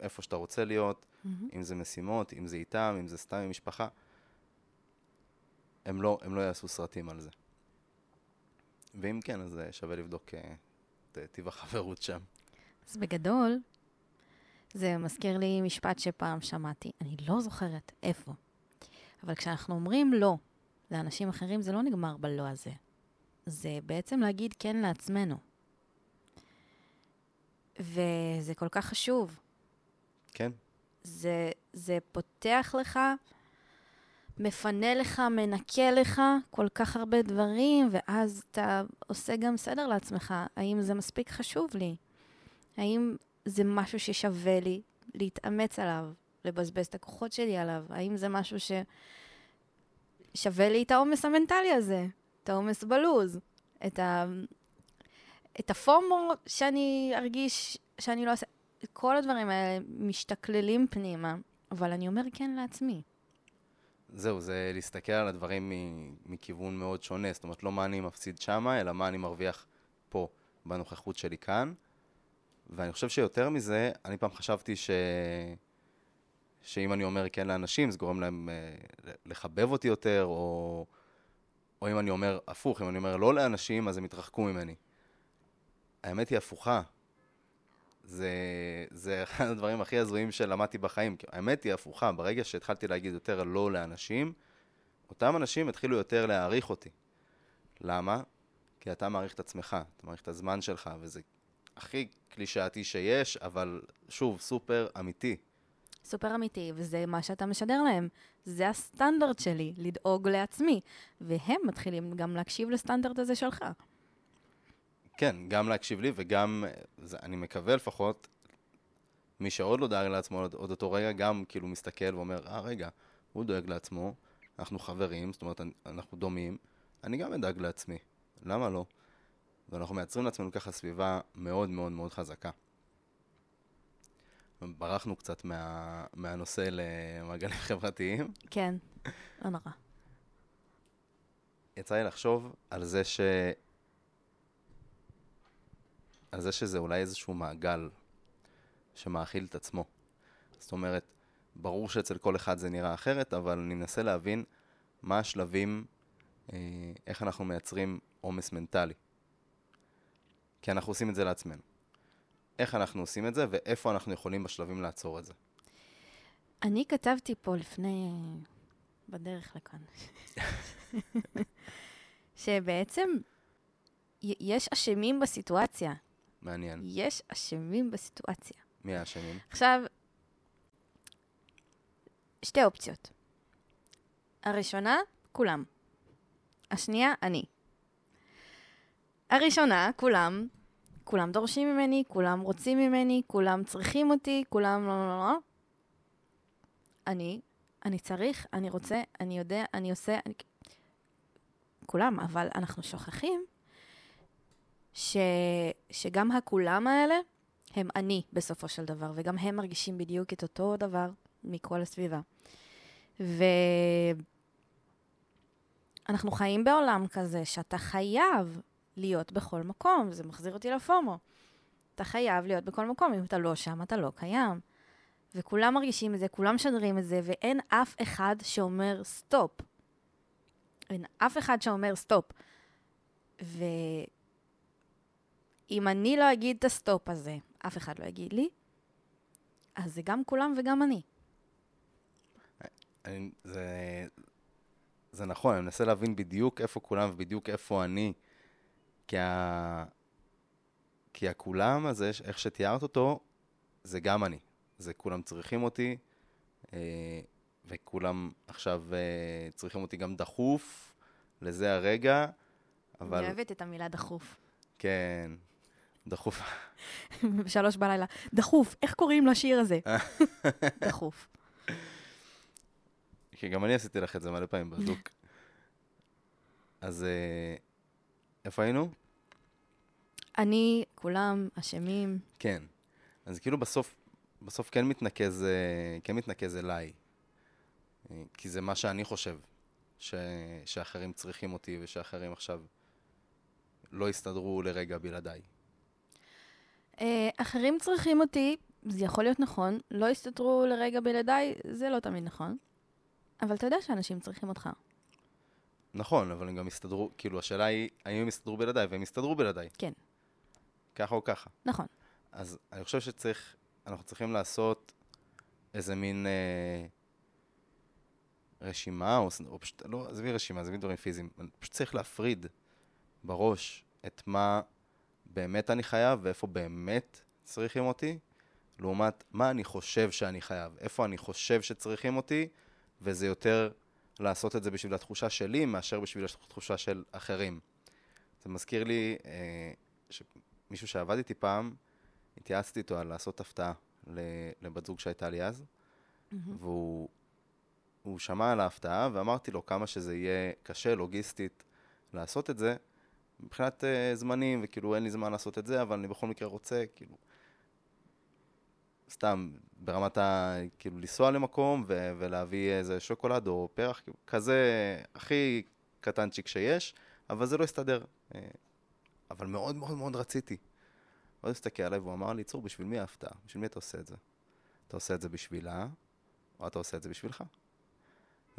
איפה שאתה רוצה להיות, מהמם. אם זה משימות, אם זה איתם, אם זה סתם עם משפחה. הם לא, הם לא יעשו סרטים על זה. ואם כן, אז אה, שווה לבדוק אה, את אה, טיב החברות שם. אז בגדול, זה מזכיר לי משפט שפעם שמעתי, אני לא זוכרת איפה. אבל כשאנחנו אומרים לא לאנשים אחרים, זה לא נגמר בלא הזה. זה בעצם להגיד כן לעצמנו. וזה כל כך חשוב. כן? זה, זה פותח לך, מפנה לך, מנקה לך כל כך הרבה דברים, ואז אתה עושה גם סדר לעצמך. האם זה מספיק חשוב לי? האם זה משהו ששווה לי להתאמץ עליו, לבזבז את הכוחות שלי עליו? האם זה משהו ששווה לי את העומס המנטלי הזה, את העומס בלוז, את, ה... את הפומו שאני ארגיש שאני לא אעשה... כל הדברים האלה משתכללים פנימה, אבל אני אומר כן לעצמי. זהו, זה להסתכל על הדברים מכיוון מאוד שונה. זאת אומרת, לא מה אני מפסיד שמה, אלא מה אני מרוויח פה, בנוכחות שלי כאן. ואני חושב שיותר מזה, אני פעם חשבתי ש... שאם אני אומר כן לאנשים, זה גורם להם אה, לחבב אותי יותר, או... או אם אני אומר הפוך, אם אני אומר לא לאנשים, אז הם יתרחקו ממני. האמת היא הפוכה. זה, זה אחד הדברים הכי הזויים שלמדתי בחיים. האמת היא הפוכה, ברגע שהתחלתי להגיד יותר לא לאנשים, אותם אנשים התחילו יותר להעריך אותי. למה? כי אתה מעריך את עצמך, אתה מעריך את הזמן שלך, וזה הכי קלישאתי שיש, אבל שוב, סופר אמיתי. סופר אמיתי, וזה מה שאתה משדר להם. זה הסטנדרט שלי, לדאוג לעצמי. והם מתחילים גם להקשיב לסטנדרט הזה שלך. כן, גם להקשיב לי וגם, זה, אני מקווה לפחות, מי שעוד לא דאג לעצמו עוד, עוד אותו רגע, גם כאילו מסתכל ואומר, אה, רגע, הוא דואג לעצמו, אנחנו חברים, זאת אומרת, אנחנו דומים, אני גם אדאג לעצמי, למה לא? ואנחנו מייצרים לעצמנו ככה סביבה מאוד מאוד מאוד חזקה. ברחנו קצת מה, מהנושא למעגלים חברתיים. כן, לא נורא. יצא לי לחשוב על זה ש... על זה שזה אולי איזשהו מעגל שמאכיל את עצמו. זאת אומרת, ברור שאצל כל אחד זה נראה אחרת, אבל אני מנסה להבין מה השלבים, אה, איך אנחנו מייצרים עומס מנטלי. כי אנחנו עושים את זה לעצמנו. איך אנחנו עושים את זה, ואיפה אנחנו יכולים בשלבים לעצור את זה. אני כתבתי פה לפני... בדרך לכאן. שבעצם יש אשמים בסיטואציה. מעניין. יש אשמים בסיטואציה. מי האשמים? עכשיו, שתי אופציות. הראשונה, כולם. השנייה, אני. הראשונה, כולם, כולם דורשים ממני, כולם רוצים ממני, כולם צריכים אותי, כולם לא, לא, לא. אני, אני צריך, אני רוצה, אני יודע, אני עושה, אני... כולם, אבל אנחנו שוכחים ש... שגם הכולם האלה הם אני בסופו של דבר, וגם הם מרגישים בדיוק את אותו דבר מכל הסביבה. ואנחנו חיים בעולם כזה שאתה חייב להיות בכל מקום, זה מחזיר אותי לפומו. אתה חייב להיות בכל מקום, אם אתה לא שם, אתה לא קיים. וכולם מרגישים את זה, כולם משדרים את זה, ואין אף אחד שאומר סטופ. אין אף אחד שאומר סטופ. ואם אני לא אגיד את הסטופ הזה, אף אחד לא יגיד לי, אז זה גם כולם וגם אני. אני, זה, זה נכון, אני מנסה להבין בדיוק איפה כולם ובדיוק איפה אני. כי, ה, כי הכולם הזה, איך שתיארת אותו, זה גם אני. זה כולם צריכים אותי, אה, וכולם עכשיו אה, צריכים אותי גם דחוף, לזה הרגע, אבל... אני אוהבת את המילה דחוף. כן, דחוף. בשלוש בלילה, דחוף, איך קוראים לשיר הזה? דחוף. כי גם אני עשיתי לך את זה מלא פעמים בדוק. אז אה, איפה היינו? אני, כולם אשמים. כן. אז כאילו בסוף, בסוף כן מתנקז, אה, כן מתנקז אליי. אה, כי זה מה שאני חושב, ש, שאחרים צריכים אותי ושאחרים עכשיו לא יסתדרו לרגע בלעדיי. אה, אחרים צריכים אותי, זה יכול להיות נכון, לא יסתדרו לרגע בלעדיי, זה לא תמיד נכון. אבל אתה יודע שאנשים צריכים אותך. נכון, אבל הם גם יסתדרו, כאילו השאלה היא, האם הם יסתדרו בלעדיי, והם יסתדרו בלעדיי. כן. ככה או ככה. נכון. אז אני חושב שצריך, אנחנו צריכים לעשות איזה מין אה, רשימה, או, או פשוט, לא, עזבי רשימה, עזבי דברים פיזיים, פשוט צריך להפריד בראש את מה באמת אני חייב ואיפה באמת צריכים אותי, לעומת מה אני חושב שאני חייב, איפה אני חושב שצריכים אותי, וזה יותר לעשות את זה בשביל התחושה שלי מאשר בשביל התחושה של אחרים. זה מזכיר לי אה, שמישהו שעבד איתי פעם, התייעצתי איתו על לעשות הפתעה לבת זוג שהייתה לי אז, mm-hmm. והוא שמע על ההפתעה, ואמרתי לו כמה שזה יהיה קשה לוגיסטית לעשות את זה, מבחינת uh, זמנים, וכאילו אין לי זמן לעשות את זה, אבל אני בכל מקרה רוצה, כאילו, סתם, ברמת ה... כאילו, לנסוע למקום ו- ולהביא איזה שוקולד או פרח, כאילו, כזה הכי קטנצ'יק שיש, אבל זה לא הסתדר. אה, אבל מאוד מאוד מאוד רציתי. הוא הסתכל עליי והוא אמר לי, צור, בשביל מי ההפתעה? בשביל מי אתה עושה את זה? אתה עושה את זה בשבילה, או אתה עושה את זה בשבילך?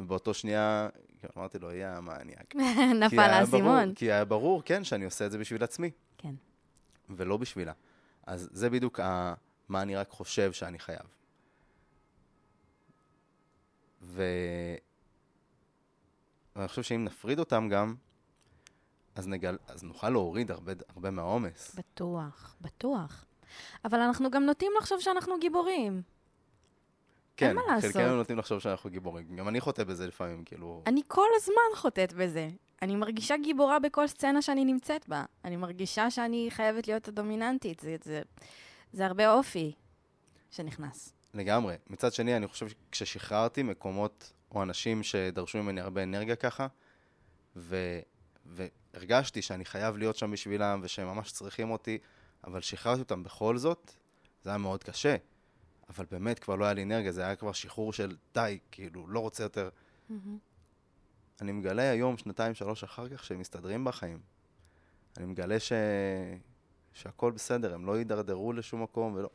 ובאותו שנייה אמרתי לו, יא, מניאק. נפל האסימון. כי היה ברור, כן, שאני עושה את זה בשביל עצמי. כן. ולא בשבילה. אז זה בדיוק ה... מה אני רק חושב שאני חייב. ו... ואני חושב שאם נפריד אותם גם, אז, נגל... אז נוכל להוריד הרבה, הרבה מהעומס. בטוח, בטוח. אבל אנחנו גם נוטים לחשוב שאנחנו גיבורים. כן, אין מה לעשות. חלקנו נוטים לחשוב שאנחנו גיבורים. גם אני חוטא בזה לפעמים, כאילו... אני כל הזמן חוטאת בזה. אני מרגישה גיבורה בכל סצנה שאני נמצאת בה. אני מרגישה שאני חייבת להיות הדומיננטית. זה, זה, זה הרבה אופי שנכנס. לגמרי. מצד שני, אני חושב שכששחררתי מקומות או אנשים שדרשו ממני הרבה אנרגיה ככה, ו... והרגשתי שאני חייב להיות שם בשבילם ושהם ממש צריכים אותי, אבל שחררתי אותם בכל זאת, זה היה מאוד קשה. אבל באמת כבר לא היה לי אנרגיה, זה היה כבר שחרור של די, כאילו, לא רוצה יותר. Mm-hmm. אני מגלה היום, שנתיים, שלוש אחר כך, שהם מסתדרים בחיים. אני מגלה ש... שהכל בסדר, הם לא יידרדרו לשום מקום ולא...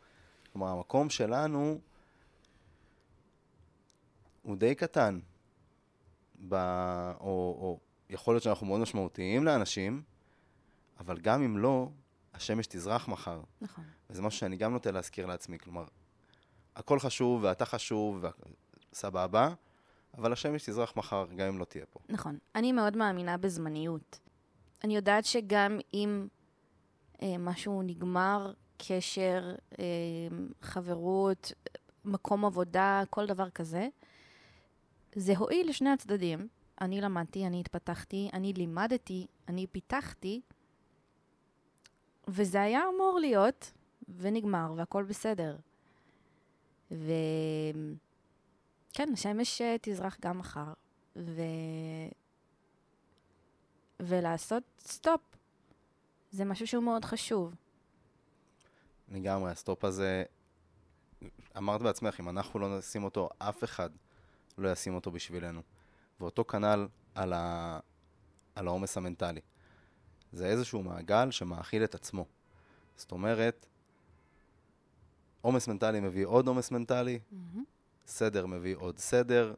כלומר, המקום שלנו הוא די קטן. ב... או, או יכול להיות שאנחנו מאוד משמעותיים לאנשים, אבל גם אם לא, השמש תזרח מחר. נכון. וזה משהו שאני גם נוטה להזכיר לעצמי. כלומר, הכל חשוב, ואתה חשוב, וסבבה, אבל השמש תזרח מחר, גם אם לא תהיה פה. נכון. אני מאוד מאמינה בזמניות. אני יודעת שגם אם אה, משהו נגמר, קשר, אה, חברות, מקום עבודה, כל דבר כזה, זה הועיל לשני הצדדים. אני למדתי, אני התפתחתי, אני לימדתי, אני פיתחתי, וזה היה אמור להיות, ונגמר, והכל בסדר. וכן, השמש אה, תזרח גם מחר, ו... ולעשות סטופ. זה משהו שהוא מאוד חשוב. לגמרי, הסטופ הזה, אמרת בעצמך, אם אנחנו לא נשים אותו, אף אחד לא ישים אותו בשבילנו. ואותו כנ"ל על, ה... על העומס המנטלי. זה איזשהו מעגל שמאכיל את עצמו. זאת אומרת, עומס מנטלי מביא עוד עומס מנטלי, mm-hmm. סדר מביא עוד סדר,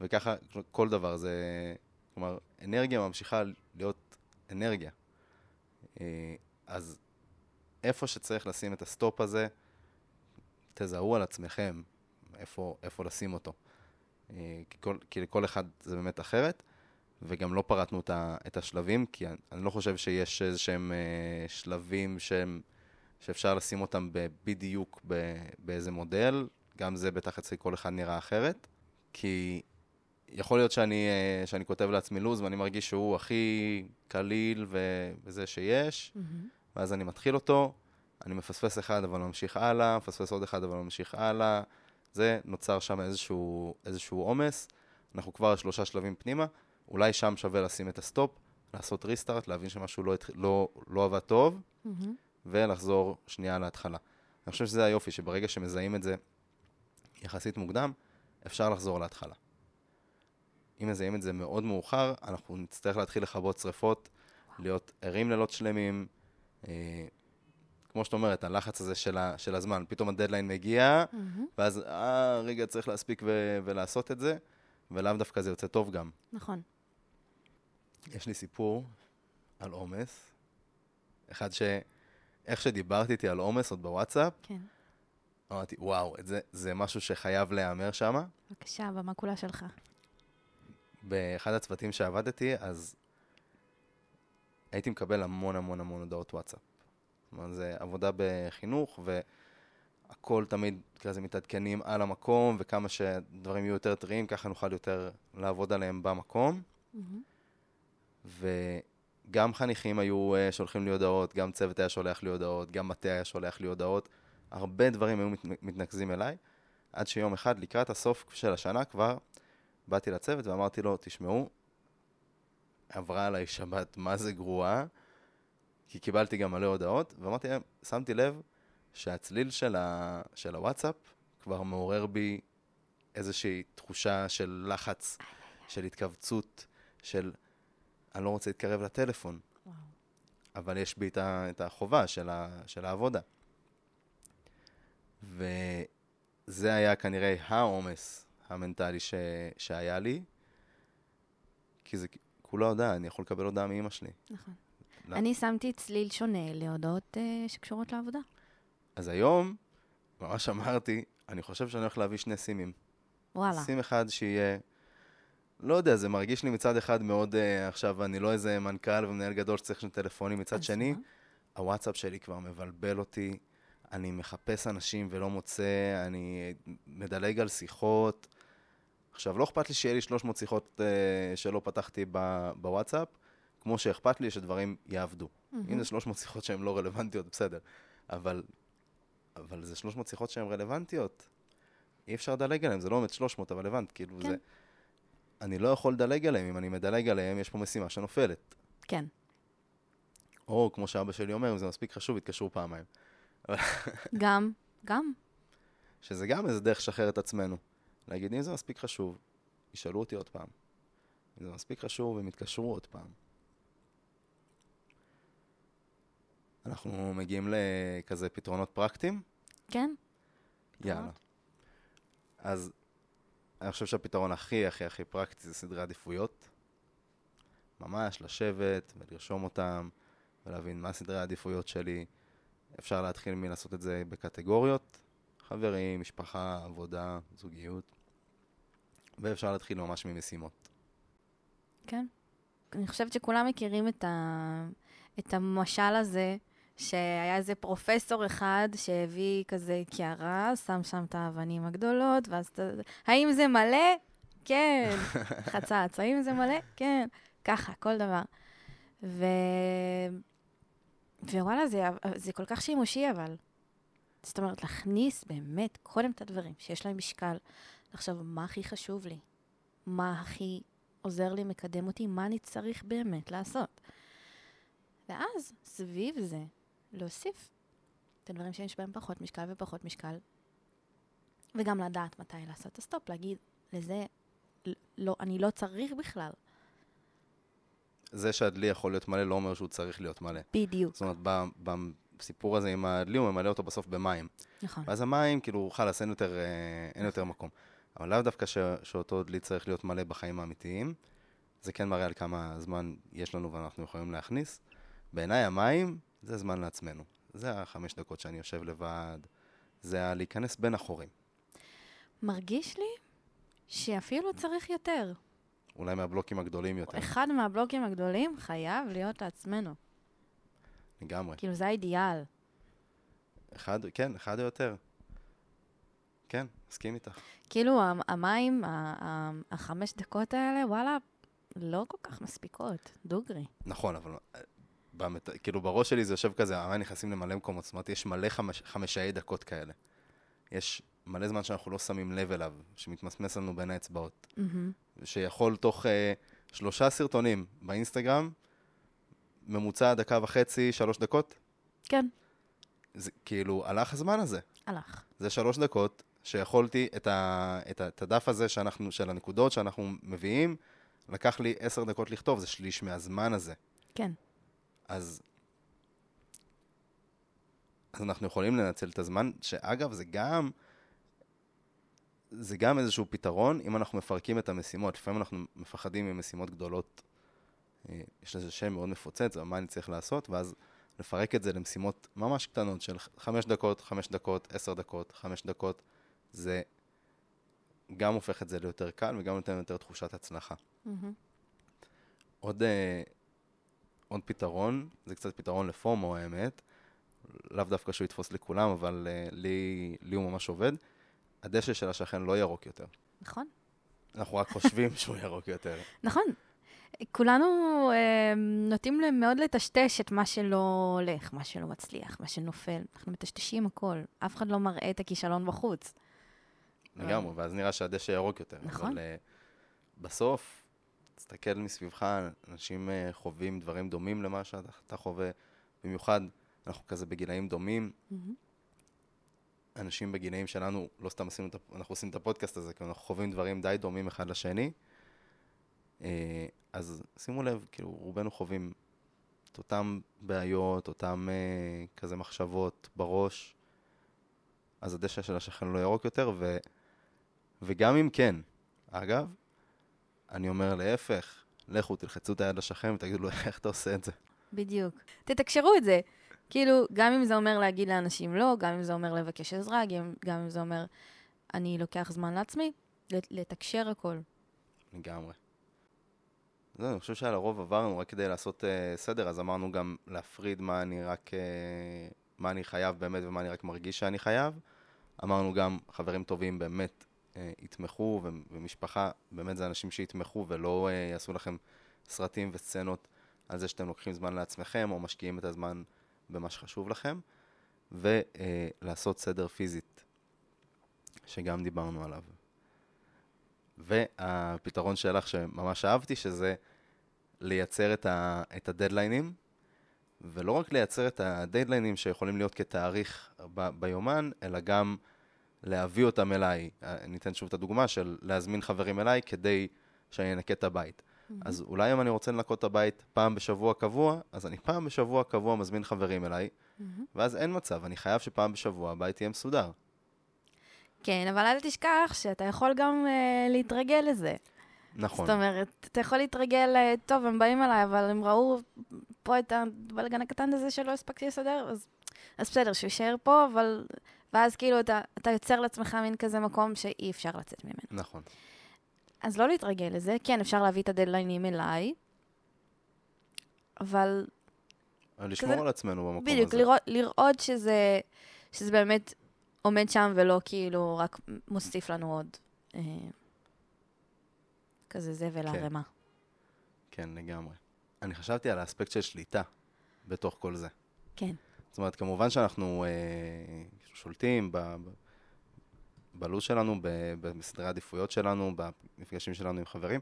וככה כל דבר זה... כלומר, אנרגיה ממשיכה להיות אנרגיה. אה, אז איפה שצריך לשים את הסטופ הזה, תזהו על עצמכם איפה, איפה לשים אותו. אה, כי, כל, כי לכל אחד זה באמת אחרת, וגם לא פרטנו את, השלבים, כי אני, אני לא חושב שיש איזה שהם אה, שלבים שהם, שאפשר לשים אותם בדיוק באיזה מודל, גם זה בטח אצל כל אחד נראה אחרת, כי יכול להיות שאני, אה, שאני כותב לעצמי לו"ז ואני מרגיש שהוא הכי קליל וזה שיש, mm-hmm. ואז אני מתחיל אותו, אני מפספס אחד אבל ממשיך הלאה, מפספס עוד אחד אבל ממשיך הלאה, זה נוצר שם איזשהו עומס, אנחנו כבר שלושה שלבים פנימה, אולי שם שווה לשים את הסטופ, לעשות ריסטארט, להבין שמשהו לא, לא, לא עבד טוב, mm-hmm. ולחזור שנייה להתחלה. אני חושב שזה היופי, שברגע שמזהים את זה יחסית מוקדם, אפשר לחזור להתחלה. אם מזהים את זה מאוד מאוחר, אנחנו נצטרך להתחיל לכבות שריפות, להיות ערים לילות שלמים. אה, כמו שאת אומרת, הלחץ הזה של, ה, של הזמן, פתאום הדדליין מגיע, mm-hmm. ואז, אה, רגע, צריך להספיק ו- ולעשות את זה, ולאו דווקא זה יוצא טוב גם. נכון. יש לי סיפור על עומס. אחד ש... איך שדיברתי איתי על עומס עוד בוואטסאפ, כן. אמרתי, וואו, זה, זה משהו שחייב להיאמר שם. בבקשה, במה כולה שלך. באחד הצוותים שעבדתי, אז הייתי מקבל המון המון המון הודעות וואטסאפ. זאת אומרת, זה עבודה בחינוך, והכל תמיד כזה מתעדכנים על המקום, וכמה שדברים יהיו יותר טריים, ככה נוכל יותר לעבוד עליהם במקום. Mm-hmm. וגם חניכים היו uh, שולחים לי הודעות, גם צוות היה שולח לי הודעות, גם מטה היה שולח לי הודעות. הרבה דברים היו מת, מתנקזים אליי, עד שיום אחד, לקראת הסוף של השנה כבר, באתי לצוות ואמרתי לו, תשמעו, עברה עליי שבת, מה זה גרועה? כי קיבלתי גם מלא הודעות, ואמרתי להם, שמתי לב שהצליל של, ה... של הוואטסאפ כבר מעורר בי איזושהי תחושה של לחץ, של התכווצות, של אני לא רוצה להתקרב לטלפון. וואו. אבל יש בי את החובה של, ה... של העבודה. וזה היה כנראה העומס המנטלי ש... שהיה לי, כי זה כולה הודעה, אני יכול לקבל הודעה מאימא שלי. נכון. לא. אני שמתי צליל שונה להודעות uh, שקשורות לעבודה. אז היום, ממש אמרתי, אני חושב שאני הולך להביא שני סימים. וואלה. סים אחד שיהיה... לא יודע, זה מרגיש לי מצד אחד מאוד, uh, עכשיו, אני לא איזה מנכ"ל ומנהל גדול שצריך שני טלפונים, מצד שני, הוואטסאפ שלי כבר מבלבל אותי, אני מחפש אנשים ולא מוצא, אני מדלג על שיחות. עכשיו, לא אכפת לי שיהיה לי 300 שיחות uh, שלא פתחתי בוואטסאפ, כמו שאכפת לי שדברים יעבדו. Mm-hmm. אם זה 300 שיחות שהן לא רלוונטיות, בסדר. אבל, אבל זה 300 שיחות שהן רלוונטיות. אי אפשר לדלג עליהן, זה לא באמת 300, אבל הבנת, כאילו כן. זה... אני לא יכול לדלג עליהן, אם אני מדלג עליהן, יש פה משימה שנופלת. כן. או, כמו שאבא שלי אומר, אם זה מספיק חשוב, יתקשרו פעמיים. גם, גם. שזה גם איזה דרך לשחרר את עצמנו. להגיד, אם זה מספיק חשוב, ישאלו אותי עוד פעם. אם זה מספיק חשוב, הם יתקשרו עוד פעם. אנחנו מגיעים לכזה פתרונות פרקטיים? כן. יאללה. אז אני חושב שהפתרון הכי הכי הכי פרקטי זה סדרי עדיפויות. ממש לשבת ולרשום אותם ולהבין מה סדרי העדיפויות שלי. אפשר להתחיל מלעשות את זה בקטגוריות, חברים, משפחה, עבודה, זוגיות, ואפשר להתחיל ממש ממשימות. כן. אני חושבת שכולם מכירים את, ה... את המשל הזה שהיה איזה פרופסור אחד שהביא כזה קערה, שם שם את האבנים הגדולות, ואז אתה... האם זה מלא? כן. חצץ. האם זה מלא? כן. ככה, כל דבר. ו... ווואלה, זה, זה כל כך שימושי, אבל. זאת אומרת, להכניס באמת קודם את הדברים שיש להם משקל, לחשוב מה הכי חשוב לי, מה הכי עוזר לי, מקדם אותי, מה אני צריך באמת לעשות. ואז, סביב זה, להוסיף את הדברים שיש בהם פחות משקל ופחות משקל, וגם לדעת מתי לעשות את הסטופ, להגיד, לזה, לא, אני לא צריך בכלל. זה שהדלי יכול להיות מלא לא אומר שהוא צריך להיות מלא. בדיוק. זאת אומרת, בסיפור הזה עם הדלי, הוא ממלא אותו בסוף במים. נכון. ואז המים, כאילו, חלאס, אין יותר, אה, אין יותר מקום. אבל לאו דווקא ש, שאותו דלי צריך להיות מלא בחיים האמיתיים. זה כן מראה על כמה זמן יש לנו ואנחנו יכולים להכניס. בעיניי המים זה זמן לעצמנו. זה החמש דקות שאני יושב לבד, זה הלהיכנס בין החורים. מרגיש לי שאפילו צריך יותר. אולי מהבלוקים הגדולים יותר. אחד מהבלוקים הגדולים חייב להיות לעצמנו. לגמרי. כאילו, זה האידיאל. אחד, כן, אחד או יותר. כן, מסכים איתך. כאילו, המ- המים, החמש דקות האלה, וואלה, לא כל כך מספיקות. דוגרי. נכון, אבל אה, באמת, כאילו בראש שלי זה יושב כזה, המים נכנסים למלא מקומות, זאת אומרת, יש מלא חמש, חמישאי דקות כאלה. יש מלא זמן שאנחנו לא שמים לב אליו, שמתמסמס לנו בין האצבעות. מהמם. שיכול תוך אה, שלושה סרטונים באינסטגרם, ממוצע דקה וחצי, שלוש דקות, כן, זה כאילו, הלך הזמן הזה. הלך. זה שלוש דקות שיכולתי את, ה, את, ה, את הדף הזה שאנחנו, של הנקודות שאנחנו מביאים, לקח לי עשר דקות לכתוב, זה שליש מהזמן הזה. כן. אז, אז אנחנו יכולים לנצל את הזמן, שאגב, זה גם, זה גם איזשהו פתרון אם אנחנו מפרקים את המשימות. לפעמים אנחנו מפחדים ממשימות גדולות. אה, יש לזה שם מאוד מפוצץ, מה אני צריך לעשות? ואז לפרק את זה למשימות ממש קטנות של חמש דקות, חמש דקות, עשר דקות, חמש דקות. זה גם הופך את זה ליותר קל וגם נותן יותר תחושת הצלחה. מהמם. עוד, אה, עוד פתרון, זה קצת פתרון לפומו האמת, לאו דווקא שהוא יתפוס לכולם, אבל אה, לי, לי הוא ממש עובד. הדשא של השכן לא ירוק יותר. נכון. אנחנו רק חושבים שהוא ירוק יותר. נכון. כולנו אה, נוטים מאוד לטשטש את מה שלא הולך, מה שלא מצליח, מה שנופל. אנחנו מטשטשים הכל. אף אחד לא מראה את הכישלון בחוץ. לגמרי, ואז נראה שהדשא ירוק יותר. נכון. אבל uh, בסוף, תסתכל מסביבך, אנשים uh, חווים דברים דומים למה שאתה חווה. במיוחד, אנחנו כזה בגילאים דומים. מהמם. אנשים בגילאים שלנו, לא סתם עשינו את, אנחנו עושים את הפודקאסט הזה, כי אנחנו חווים דברים די דומים אחד לשני. אה, אז שימו לב, כאילו, רובנו חווים את אותם בעיות, אותם אה, כזה מחשבות בראש. אז הדשא של השכן לא ירוק יותר, ו, וגם אם כן, אגב, אני אומר להפך, לכו, תלחצו את היד לשכן ותגידו לו איך אתה עושה את זה. בדיוק. תתקשרו את זה. כאילו, גם אם זה אומר להגיד לאנשים לא, גם אם זה אומר לבקש עזרה, גם, גם אם זה אומר אני לוקח זמן לעצמי, לת- לתקשר הכל. לגמרי. זהו, אני חושב שעל הרוב עברנו רק כדי לעשות uh, סדר, אז אמרנו גם להפריד מה אני רק, uh, מה אני חייב באמת ומה אני רק מרגיש שאני חייב. אמרנו גם, חברים טובים באמת יתמכו, ו- ומשפחה, באמת זה אנשים שיתמכו ולא uh, יעשו לכם סרטים וסצנות על זה שאתם לוקחים זמן לעצמכם, או משקיעים את הזמן במה שחשוב לכם, ולעשות סדר פיזית, שגם דיברנו עליו. והפתרון שלך שממש אהבתי, שזה לייצר את, ה, את הדדליינים, ולא רק לייצר את הדדליינים שיכולים להיות כתאריך ב, ביומן, אלא גם להביא אותם אליי. אני אתן שוב את הדוגמה של להזמין חברים אליי כדי שאני אנקה את הבית. אז אולי אם אני רוצה לנקות את הבית פעם בשבוע קבוע, אז אני פעם בשבוע קבוע מזמין חברים אליי, ואז אין מצב, אני חייב שפעם בשבוע הבית יהיה מסודר. כן, אבל אל תשכח שאתה יכול גם uh, להתרגל לזה. נכון. זאת אומרת, אתה יכול להתרגל, אה, טוב, הם באים אליי, אבל הם ראו פה את הבלגן הקטן הזה שלא הספקתי לסדר, אז, אז בסדר, שהוא יישאר פה, אבל... ואז כאילו אתה, אתה יוצר לעצמך מין כזה מקום שאי אפשר לצאת ממנו. נכון. אז לא להתרגל לזה, כן, אפשר להביא את הדדליינים אליי, אבל לשמור כזה- על עצמנו במקום בדיוק, הזה. לראות, לראות שזה, שזה באמת עומד שם ולא כאילו רק מוסיף לנו עוד אה, כזה זבל כן. ערימה. כן, לגמרי. אני חשבתי על האספקט של שליטה בתוך כל זה. כן. זאת אומרת, כמובן שאנחנו אה, שולטים ב, ב, בלו"ז שלנו, בסדרי העדיפויות שלנו, במפגשים שלנו עם חברים,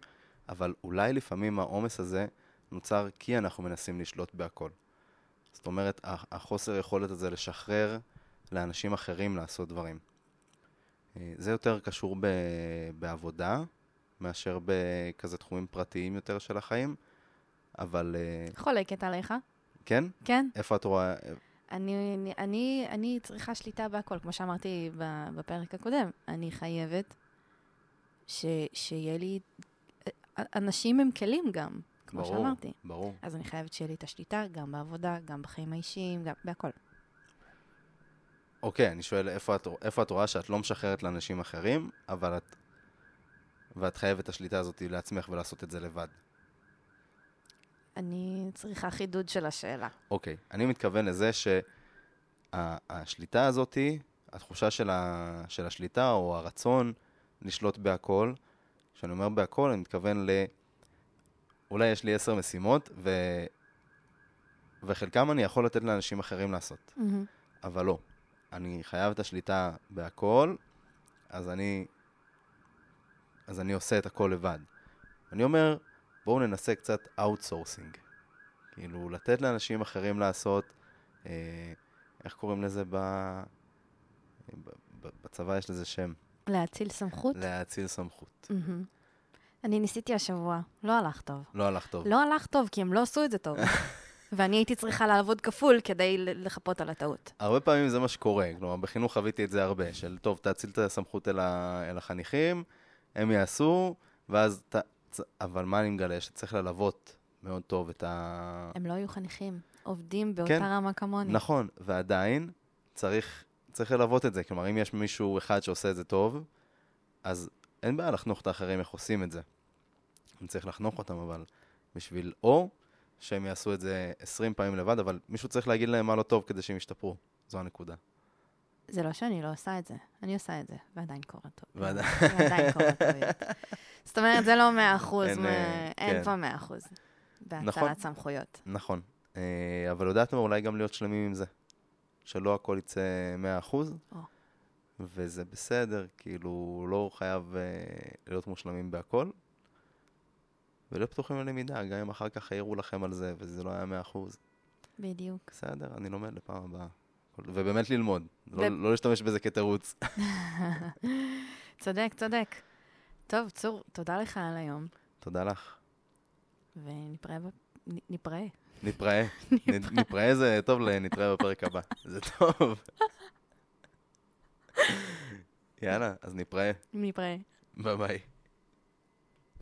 אבל אולי לפעמים העומס הזה נוצר כי אנחנו מנסים לשלוט בהכל. זאת אומרת, החוסר יכולת הזה לשחרר לאנשים אחרים לעשות דברים. אה, זה יותר קשור ב, בעבודה, מאשר בכזה תחומים פרטיים יותר של החיים, אבל אה, חולקת עליך, כן? כן? איפה את רואה... אני, אני, אני, צריכה שליטה בהכל, כמו שאמרתי בפרק הקודם. אני חייבת ש, שיהיה לי... אנשים הם כלים גם, כמו ברור, שאמרתי. ברור. אז אני חייבת שיהיה לי את השליטה גם בעבודה, גם בחיים האישיים, גם בהכל. אוקיי, אני שואל, איפה את, איפה את רואה שאת לא משחררת לאנשים אחרים, אבל את ואת חייבת את השליטה הזאת לעצמך ולעשות את זה לבד. אני צריכה חידוד של השאלה. אוקיי, אני מתכוון לזה שהשליטה הזאת, התחושה של, ה, של השליטה או הרצון לשלוט בהכל, כשאני אומר בהכל, אני מתכוון ל... אולי יש לי עשר משימות, ו... וחלקם אני יכול לתת לאנשים אחרים לעשות, Mm-hmm. אבל לא. אני חייב את השליטה בהכל, אז אני, אז אני עושה את הכל לבד. אני אומר, בואו ננסה קצת outsourcing. כאילו, לתת לאנשים אחרים לעשות, אה, איך קוראים לזה ב... ב- ב- בצבא יש לזה שם, להאציל סמכות? להאציל סמכות. אני ניסיתי השבוע, לא הלך טוב. לא הלך טוב. לא הלך טוב, כי הם לא עשו את זה טוב. ואני הייתי צריכה לעבוד כפול כדי לחפות על הטעות. הרבה פעמים זה מה שקורה, כלומר, בחינוך חוויתי את זה הרבה, של טוב, תאציל את הסמכות אל, ה... אל החניכים, הם יעשו, ואז ת... אבל מה אני מגלה? שצריך ללוות מאוד טוב את ה... הם לא היו חניכים, עובדים באותה כן. רמה כמוני. נכון, ועדיין צריך, צריך ללוות את זה. כלומר, אם יש מישהו אחד שעושה את זה טוב, אז אין בעיה לחנוך את האחרים איך עושים את זה. אני צריך לחנוך אותם, אבל בשביל או שהם יעשו את זה 20 פעמים לבד, אבל מישהו צריך להגיד להם מה לא טוב כדי שהם ישתפרו. זו הנקודה. זה לא שאני לא עושה את זה, אני עושה את זה, ועדיין קורה טוב. ועדיין. ועדיין קורה טעויות. זאת אומרת, זה לא מאה אחוז, אין, מ- אה, אין כן. פה מאה אחוז. נכון. בהצלת סמכויות. נכון. אה, אבל יודעת מה? אולי גם להיות שלמים עם זה. שלא הכל יצא 100%, או. וזה בסדר, כאילו, לא חייב אה, להיות מושלמים בהכל. ולהיות פתוחים ללמידה, גם אם אחר כך העירו לכם על זה, וזה לא היה 100%. בדיוק. בסדר, אני לומד לפעם הבאה. ובאמת ללמוד, לא, ו- לא להשתמש בזה כתירוץ. צודק, צודק. טוב, צור, תודה לך על היום, תודה לך. ונתראה נתראה. נתראה. זה טוב, ל- נתראה בפרק הבא. זה טוב. יאללה, אז נתראה. נתראה. ביי ביי.